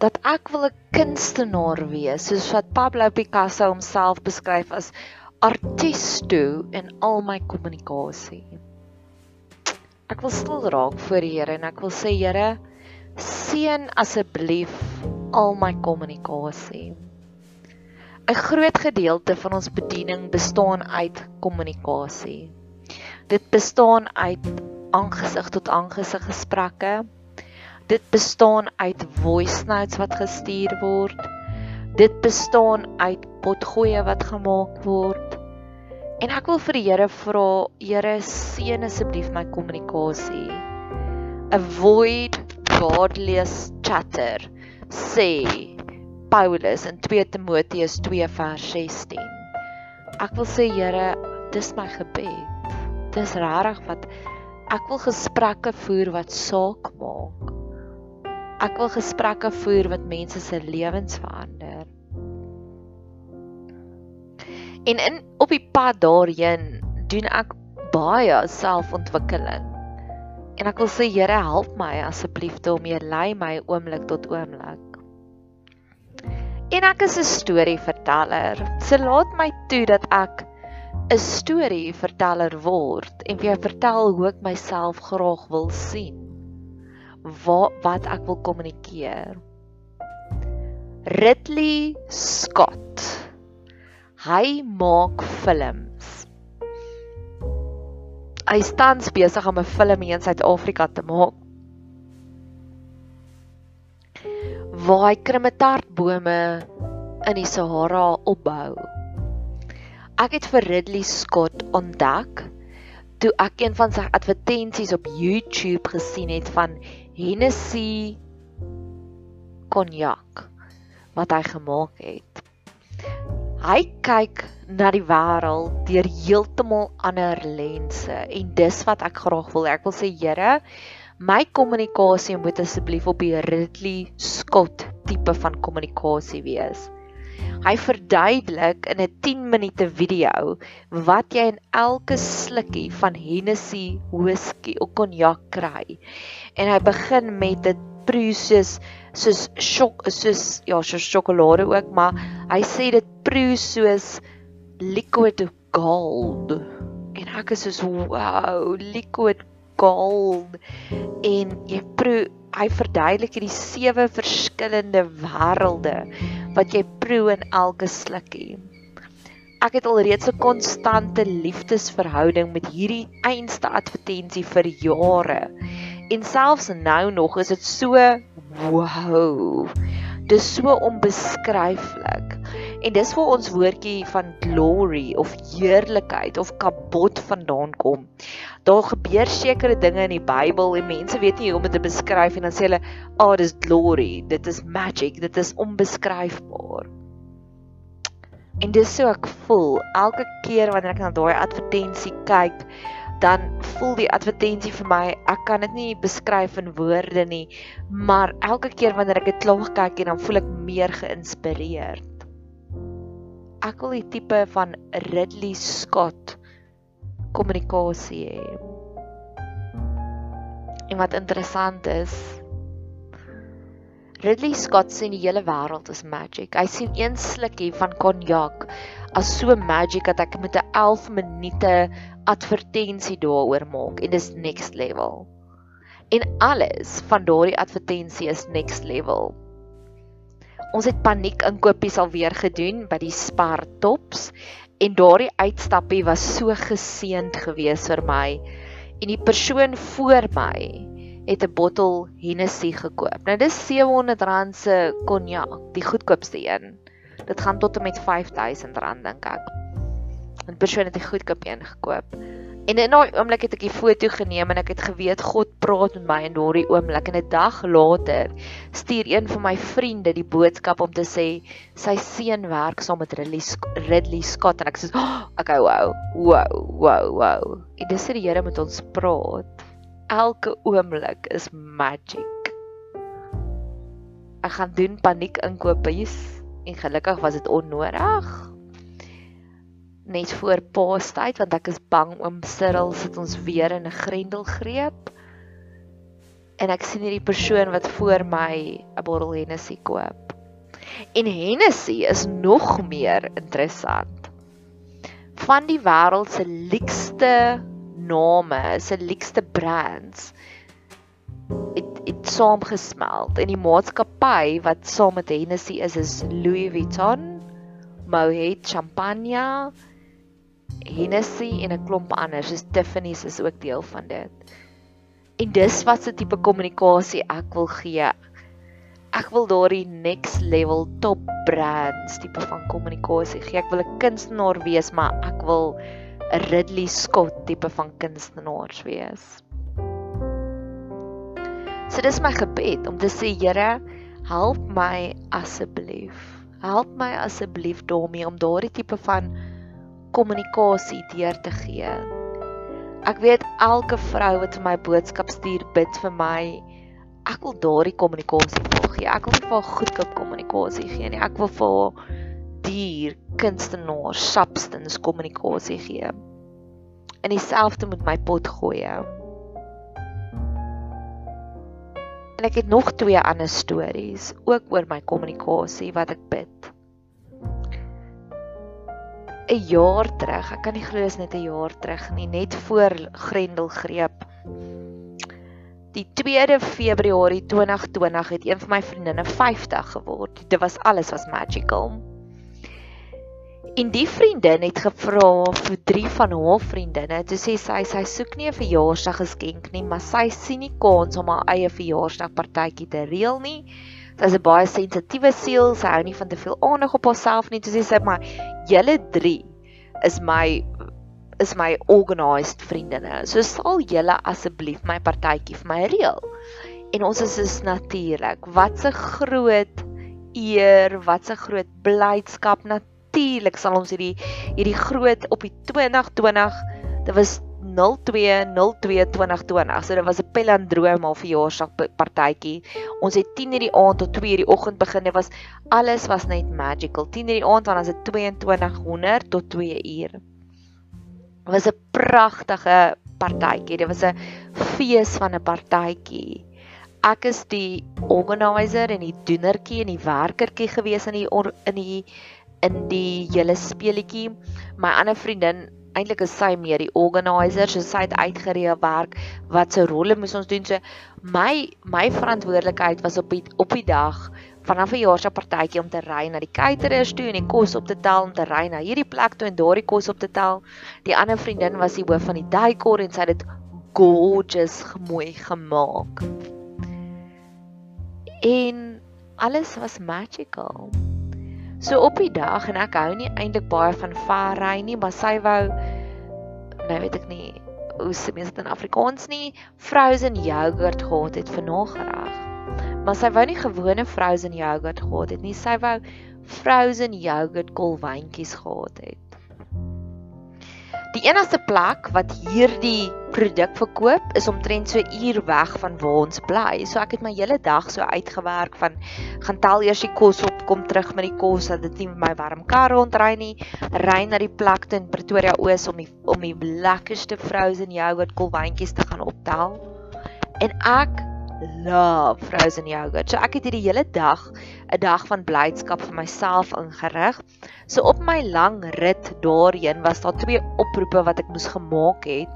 dat ek wil 'n kunstenaar wees soos wat Pablo Picasso homself beskryf as artisto in al my kommunikasie. Ek wil stil raak voor die Here en ek wil sê Here seën asseblief al my kommunikasie. 'n Groot gedeelte van ons bediening bestaan uit kommunikasie. Dit bestaan uit aangesig tot aangesig gesprekke Dit bestaan uit voice notes wat gestuur word. Dit bestaan uit potgoeie wat gemaak word. En ek wil vir die Here vra, Here seën asseblief my kommunikasie. Avoid godless chatter. Sê Paulus in 2 Timoteus 2 vers 16. Ek wil sê Here, dis my gebed. Dis regtig wat ek wil gesprekke voer wat saak maak. Ek wil gesprekke voer wat mense se lewens verander. En in op die pad daarheen doen ek baie selfontwikkeling. En ek wil sê Here help my asseblief om jy lei my oomblik tot oomblik. En ek is 'n storieverteller. So laat my toe dat ek 'n storieverteller word en vir jou vertel hoe ek myself graag wil sien wat wat ek wil kommunikeer. Ridley Scott. Hy maak films. Hy staan besig om 'n film in Suid-Afrika te maak. Waar hy krimitartbome in die Sahara opbou. Ek het vir Ridley Scott ontdek toe ek een van sy advertensies op YouTube gesien het van Hennessy konjak wat hy gemaak het. Hy kyk na die wêreld deur heeltemal ander lense en dis wat ek graag wil. Ek wil sê Here, my kommunikasie moet asseblief op die Ridley Scott tipe van kommunikasie wees. Hy verduidelik in 'n 10 minute video wat jy in elke slukkie van Hennessy whisky of konjak kry. En hy begin met proe soos soos sjok soos ja, soos sjokolade ook, maar hy sê dit proe soos liquid gold. En ek is soos wow, liquid gold. En jy proe hy verduidelik hierdie sewe verskillende wêrelde wat jy proe in elke slukkie. Ek het alreeds 'n konstante liefdesverhouding met hierdie einste advertensie vir jare. En selfs nou nog is dit so wow. Dis so onbeskryflik. En dis waar ons woordjie van glory of heerlikheid of kabot vandaan kom. Daar gebeur sekere dinge in die Bybel en mense weet nie hoe om dit te beskryf en dan sê hulle, "Ah, oh, dis glory, dit is magic, dit is onbeskryfbaar." En dis so ek voel elke keer wanneer ek na daai advertensie kyk, dan voel die advertensie vir my, ek kan dit nie beskryf in woorde nie, maar elke keer wanneer ek dit klaar kyk en dan voel ek meer geïnspireerd. Ek wil die tipe van Ridley Scott kommunikasie hê. En wat interessant is, Ridley Scott sien die hele wêreld as magic. Hy sien een slukkie van konjak as so magic dat ek met 'n 11 minute advertensie daaroor maak en dis next level. En alles van daardie advertensie is next level. Ons het paniek inkopies alweer gedoen by die Spar Tops en daardie uitstappie was so geseënd geweest vir my. En die persoon voor my het 'n bottel Hennessy gekoop. Nou dis R700 se konjak, die goedkoopste een. Dit gaan tot en met R5000 dink ek. 'n Persoon het 'n goedkoop een gekoop. En in daai oomblik het ek die foto geneem en ek het geweet God praat met my in daardie oomblik en 'n dag later stuur een van my vriende die boodskap om te sê sy seun werk saam met Ridley Ridley Scott en ek sê oh, okay wow wow wow wow. En dis die Here met ons praat elke oomblik is magic. Ek gaan doen paniek inkopies en gelukkig was dit onnodig. Net voor Paastyd want ek is bang oom Cyril sit ons weer in 'n grendelgreep. En ek sien hierdie persoon wat voor my 'n bottel Hennessy koop. En Hennessy is nog meer interessant. Van die wêreld se luukste name, se luukste brands het het saamgesmelt en die maatskappy wat saam met Hennessy is is Louis Vuitton, Moet Champagne, Hennessy en 'n klomp anders. Soos Tiffany's is ook deel van dit. En dis wat se tipe kommunikasie ek wil gee. Ek wil daardie next level top brands tipe van kommunikasie gee. Ek wil 'n kunstenaar wees, maar ek wil 'n Ridley Scott tipe van kunstenaars wees. So dis my gebed om te sê Here, help my asseblief. Help my asseblief daarmee om daardie tipe van kommunikasie deur te gee. Ek weet elke vrou wat vir my boodskap stuur, bid vir my. Ek wil daardie kommunikasie gee. Ek wil nie vir haar goedkoop kommunikasie gee nie. Ek wil vir haar duur kunstenaar substance kommunikasie gee. In dieselfde met my pot gooi. En ek het nog twee ander stories ook oor my kommunikasie wat ek bid. 'n jaar terug, ek kan nie glo dit is net 'n jaar terug nie, net voor Grendelgreep. Die 2de Februarie 2020 het een van my vriendinne 50 geword. Dit was alles was magical. En die vriendin het gevra vir drie van haar vriendinne. Toe sê sy sy soek nie 'n verjaarsdag geskenk nie, maar sy sien nie kans om haar eie verjaarsdag partytjie te reël nie. Sy's 'n baie sensitiewe siel, sy hou nie van te veel aandag op haarself nie. Toe sê sy maar julle drie is my is my organized vriendinne. So sal julle asseblief my partytjie vir my reël. En ons is is natuurlik. Wat 'n groot eer, wat 'n groot blydskap natuurlik sal ons hierdie hierdie groot op die 2020 dit was 02022020 so dit was 'n pelandroom al verjaarsdag partytjie. Ons het 10:00 die aand tot 2:00 die oggend begin. Dit was alles was net magical. 10:00 die aand want ons het 2200 tot 2 uur. Dit was 'n pragtige partytjie. Dit was 'n fees van 'n partytjie. Ek is die organizer en die doenertjie en die werkertjie gewees in die in die in die hele speletjie. My ander vriendin, eintlik is sy meer die organizer, so sy het uitgereël werk wat se rolle moes ons doen. So my my verantwoordelikheid was op die op die dag vanaf 'n jaarspartytjie om te ry na die caterers toe en die kos op te tel om te ry na hierdie plek toe en daardie kos op te tel. Die ander vriendin was die hoof van die decor en sy het dit gorgeous mooi gemaak. En alles was magical. So op die dag en ek hou nie eintlik baie van ver ry nie, maar sy wou nou weet ek nie hoe se mense dit in Afrikaans nie, frozen yogurt gehad het nagereg. maar sy wou nie gewone frozen yogurt gehad het nie. Sy wou frozen yogurt kolwyntjies gehad het. Die enigste plek wat hierdie produk verkoop is omtrent so uur weg van waar ons bly. So ek het my hele dag so uitgewerk van gaan tel eers die kos op, kom terug met die kos dat dit nie my warm kar rondry nie. Ry na die plek in Pretoria Oos om die om die lekkerste frozen yogurt kolwyntjies te gaan optel. En ek love frozen yogurt. So ek het hierdie hele dag 'n dag van blydskap vir myself ingerig. So op my lang rit daarheen was daar twee oproepe wat ek moes gemaak het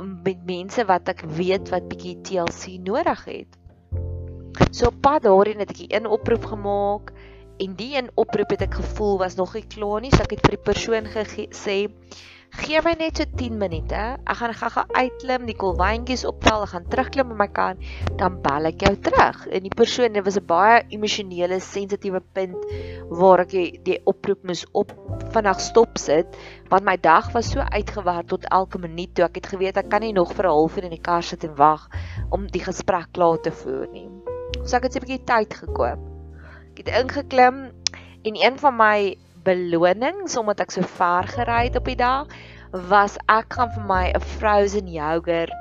met mense wat ek weet wat bietjie TLC nodig het. So op pad daarheen het ek 'n oproep gemaak en die een oproep het ek gevoel was nog nie klaar nie, so ek het vir die persoon gesê Gee my net so 10 minute. Ek gaan gou-gou uitklim, die kolwyntjies optel, ek gaan terugklim op my kar, dan bel ek jou terug. En die persoon, dit was 'n baie emosionele, sensitiewe punt waar ek die, die oproep moes op vinnig stop sit, want my dag was so uitgewerk tot elke minuut toe ek het geweet ek kan nie nog vir 'n halfuur in die kar sit en wag om die gesprek klaar te voer nie. So ek het 'n bietjie tyd gekoop. Ek het ingeklim en een van my belonings omdat ek so ver gery het op die dag was ek gaan vir my 'n frozen yogurt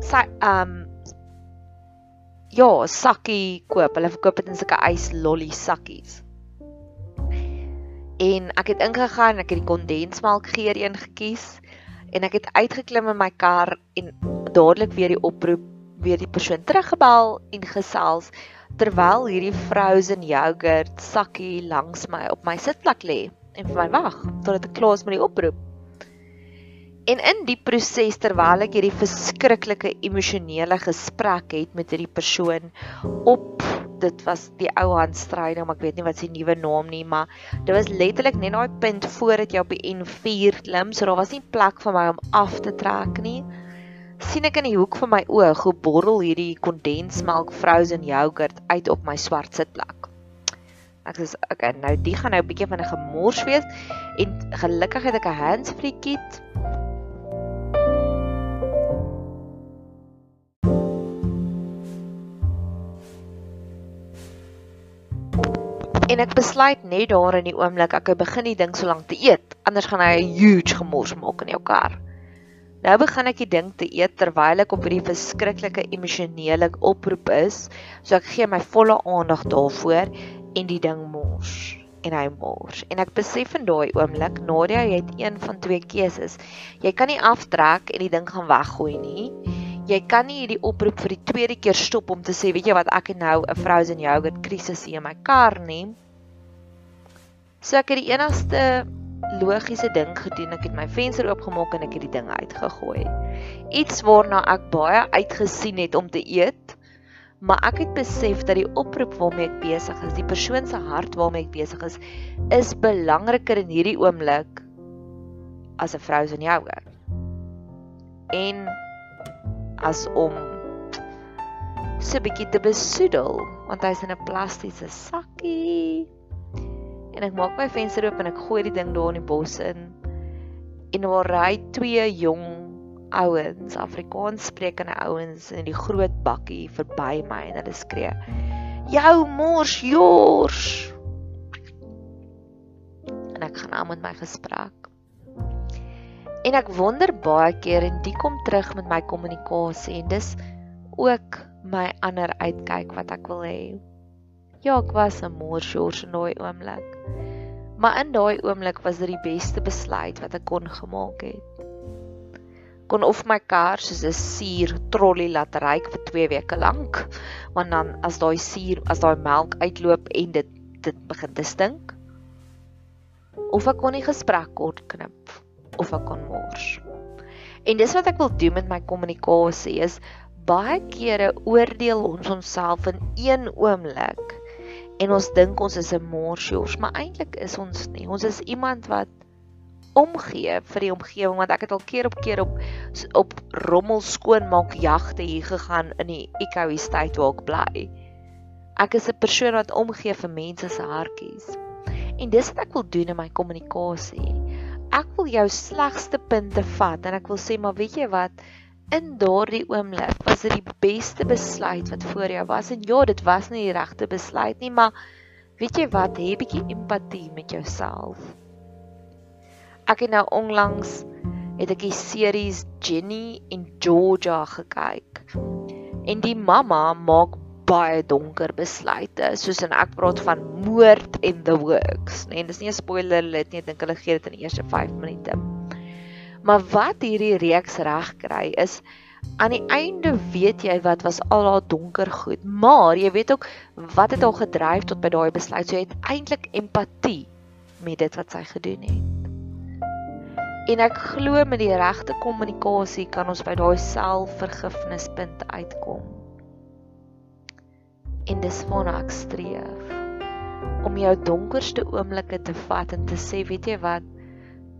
sy um ja, sakkie koop. Hulle verkoop dit in sulke ys lolly sakkies. En ek het ingegaan, ek het die kondensmelk geur een gekies en ek het uitgeklim in my kar en dadelik weer die oproep weer die persoon teruggebel en gesels terwyl hierdie frozen yogurt sakkie langs my op my sitplek lê en vir my wag totdat ek klaar is met die oproep. En in die proses terwyl ek hierdie verskriklike emosionele gesprek het met hierdie persoon op dit was die ou handstryding, maar ek weet nie wat sy nuwe naam nie, maar dit was letterlik net daai punt voordat jy op die N4 klim, so daar was nie plek vir my om af te trek nie sien ek in die hoek van my oog hoe borrel hierdie kondensmelk frozen yogurt uit op my swart sitplek. Ek sê okay, nou die gaan nou 'n bietjie van 'n gemors wees en gelukkig het ek 'n handsfree kit. En ek besluit net daar in die oomblik ek begin die ding so lank te eet, anders gaan hy 'n huge gemors maak in jou kar. Nou begin ek die ding te eet terwyl ek op hierdie verskriklike emosionele oproep is. So ek gee my volle aandag daarvoor en die ding mors en hy mors. En ek besef in daai oomblik, Nadia, jy het een van twee keuses. Jy kan nie aftrek en die ding gaan weggooi nie. Jy kan nie hierdie oproep vir die tweede keer stop om te sê, weet jy wat, ek het nou 'n frozen yogurt krisis in my kar nie. So ek het die enigste logiese ding gedoen. Ek het my venster oopgemaak en ek het die ding uitgegooi. Iets waarna ek baie uitgesien het om te eet, maar ek het besef dat die oproep waarmee ek besig is, die persoon se hart waarmee ek besig is, is belangriker in hierdie oomblik as 'n vrou se joue. En as om so 'n bietjie te besoedel, want hy's in 'n plastiese sakkie en ek maak my venster oop en ek gooi die ding daar in die bos in. En daar ry twee jong ouens, Afrikaans sprekende ouens in die groot bakkie verby my en hulle skree: "Jou mors jors!" En ek gaan aan met my gesprek. En ek wonder baie keer en dit kom terug met my kommunikasie en dis ook my ander uitkyk wat ek wil hê. Ja, ek was 'n morsjors in daai oomblik. Maar in daai oomblik was dit die beste besluit wat ek kon gemaak het. Kon of my kar soos 'n suur trolly laat ry vir 2 weke lank, want dan as daai suur, as daai melk uitloop en dit dit begin te stink, of ek kon nie gesprek kort knip of ek kon mors. En dis wat ek wil doen met my kommunikasie is baie kere oordeel ons onsself in een oomblik en ons dink ons is 'n morsjors, maar eintlik is ons nie. Ons is iemand wat omgee vir die omgewing want ek het al keer op keer op op rommel skoonmaak jagte hier gegaan in die Eco Estate waar ek bly. Ek is 'n persoon wat omgee vir mense se hartjies. En dis wat ek wil doen in my kommunikasie. Ek wil jou slegste punte vat en ek wil sê maar weet jy wat in daardie oomblik was dit die beste besluit wat voor jou was en ja, dit was nie die regte besluit nie, maar weet jy wat, hê bietjie empatie met jouself. Ek het nou onlangs het ek die series Jenny en Georgia gekyk. En die mamma maak baie donker besluite, soos en ek praat van moord en the works, nee, dis nie 'n spoiler alert nie, ek dink hulle gee dit in die eerste 5 minute. Maar wat hierdie reeks reg kry is aan die einde weet jy wat was al haar donker goed, maar jy weet ook wat het haar gedryf tot by daai besluit. So jy het eintlik empatie met dit wat sy gedoen het. En ek glo met die regte kommunikasie kan ons by daai selfvergifnispunt uitkom. En dis waarna ek streef om jou donkerste oomblikke te vat en te sê, weet jy wat?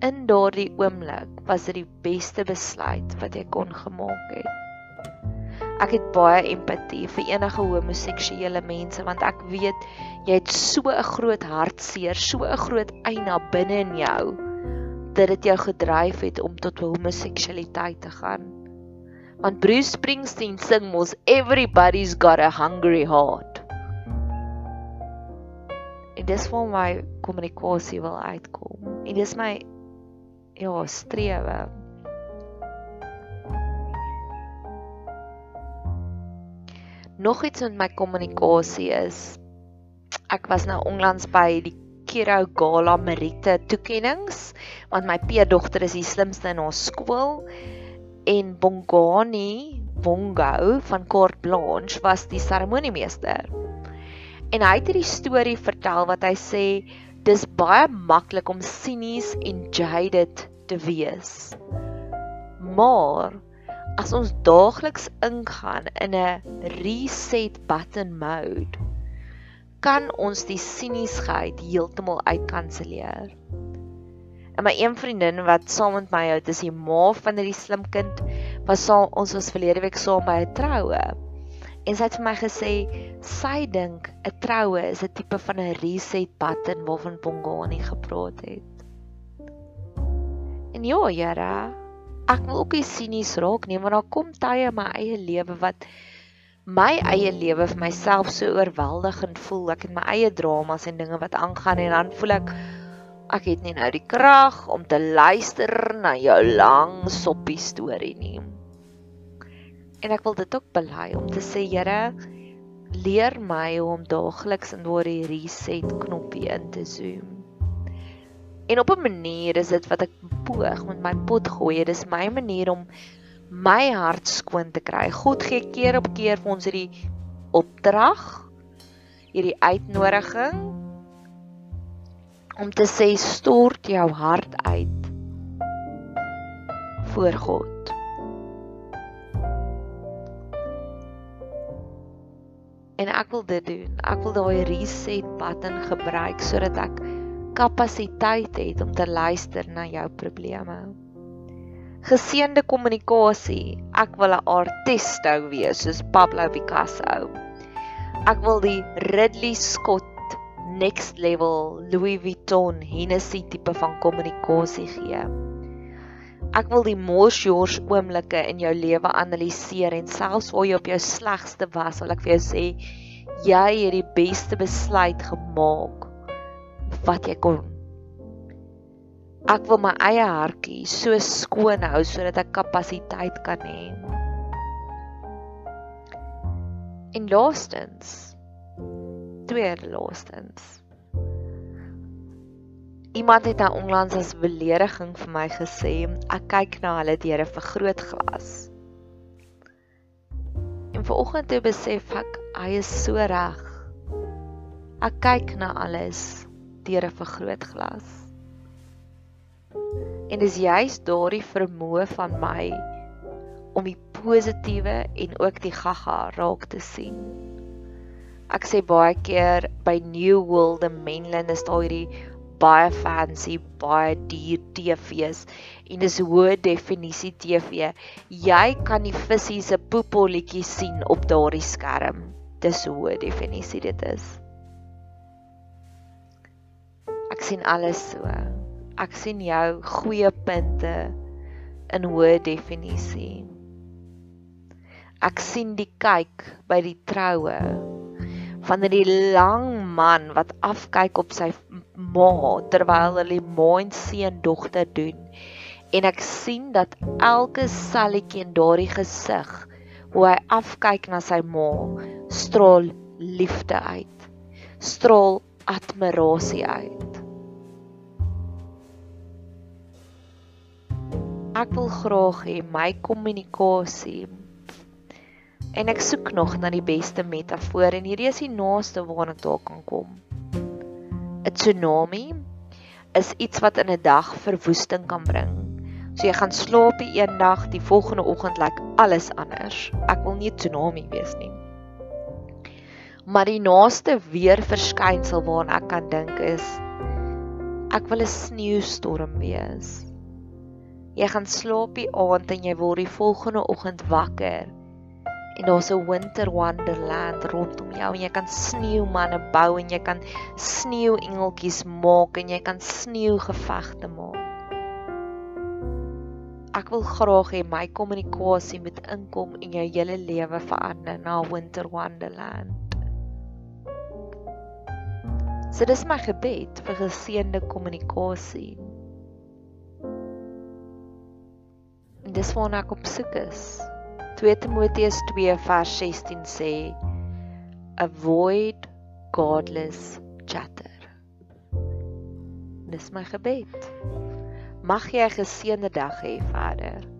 In daardie oomblik was dit die beste besluit wat ek kon gemaak het. Ek het baie empatie vir enige homoseksuele mense want ek weet jy het so 'n groot hartseer, so 'n groot eina binne in jou dat dit jou gedryf het om tot homoseksualiteit te gaan. Want Bruce Springsteen sing mos everybody's got a hungry heart. En dis waar my kommunikasie wil uitkom. En dis my ja, strewe. Nog iets met my kommunikasie is ek was nou onlangs by die Kiro Gala Merite toekenninge want my peerdogter is die slimste in haar skool en Bongani Bongo van Court Blanche was die seremoniemeester. En hy het hierdie storie vertel wat hy sê dis baie maklik om sinies en jaded te wees. Maar as ons daagliks ingaan in 'n reset button mode, kan ons die siniesheid heeltemal uitkanselleer. En my een vriendin wat saam met my hou, dis die ma van hierdie slim kind, was saam ons was verlede week saam by 'n troue. En sy het vir my gesê sy dink 'n troue is 'n tipe van 'n reset button waarvan Bongani gepraat het. En ja, Here, ek wil ook nie sinies raak nie, maar daar kom tye in my eie lewe wat my eie lewe vir myself so oorweldigend voel. Ek het my eie dramas en dinge wat aangaan en dan voel ek ek het nie nou die krag om te luister na jou lang soppie storie nie. En ek wil dit ook bely om te sê Here, leer my hoe om daagliks in daardie reset knoppie in te zoom. En op 'n manier is dit wat ek poog met my pot gooi. Dit is my manier om my hart skoon te kry. God gee keer op keer vir ons hierdie opdrag, hierdie uitnodiging om te sê stort jou hart uit voor God. En ek wil dit doen. Ek wil daai reset button gebruik sodat ek kapasiteit het om te luister na jou probleme. Geseënde kommunikasie. Ek wil 'n artisto wees soos Pablo Picasso. Ek wil die Ridley Scott next level Louis Vuitton Hennessy tipe van kommunikasie gee. Ek wil die morsjors oomblikke in jou lewe analiseer en selfs waar jy op jou slegste was, wil ek vir jou sê jy het die beste besluit gemaak wat jy kon. Ek wil my eie hartjie so skoon hou sodat ek kapasiteit kan hê. En laastens, tweede laastens, Iemand het nou onlangs as belediging vir my gesê, ek kyk na hulle deur 'n vergrootglas. En vanoggend het besef ek hy is so reg. Ek kyk na alles deur 'n vergrootglas. En dis juist daardie vermoë van my om die positiewe en ook die gaga raak te sien. Ek sê baie keer by New World in Menlyn is daar hierdie baie fancy, baie duur TV's en dis hoë definisie TV. Jy kan die visie se poepolletjie sien op daardie skerm. Dis hoë definisie dit is. Ek sien alles so. Ek sien jou goeie punte in hoë definisie. Ek sien die kyk by die troue van die lang man wat afkyk op sy ma terwyl hulle ma en seun dogter doen. En ek sien dat elke selletjie in daardie gesig hoe hy afkyk na sy ma straal liefde uit. Straal admirasie uit. Ek wil graag hê my kommunikasie en ek soek nog na die beste metafoor en hierdie is die naaste waarna daar kan kom. 'n Tsunami is iets wat in 'n dag verwoesting kan bring. So jy gaan slaap die een dag, die volgende oggend lyk alles anders. Ek wil nie 'n tsunami wees nie. Maar die naaste weer verskynsel waarna ek kan dink is ek wil 'n sneeustorm wees. Jy gaan slaap die aand en jy word die volgende oggend wakker en daar's 'n winter wonderland rondom jou en jy kan sneeumanne bou en jy kan sneeuengeltjies maak en jy kan sneeugevegte maak. Ek wil graag hê my kommunikasie moet inkom en jou hele lewe verander na winter wonderland. So dis my gebed vir geseënde kommunikasie. Dis waarna ek op soek is. 2 Timoteus 2 vers 16 sê avoid godless chatter. Dis my gebed. Mag jy 'n geseënde dag hê, Vader.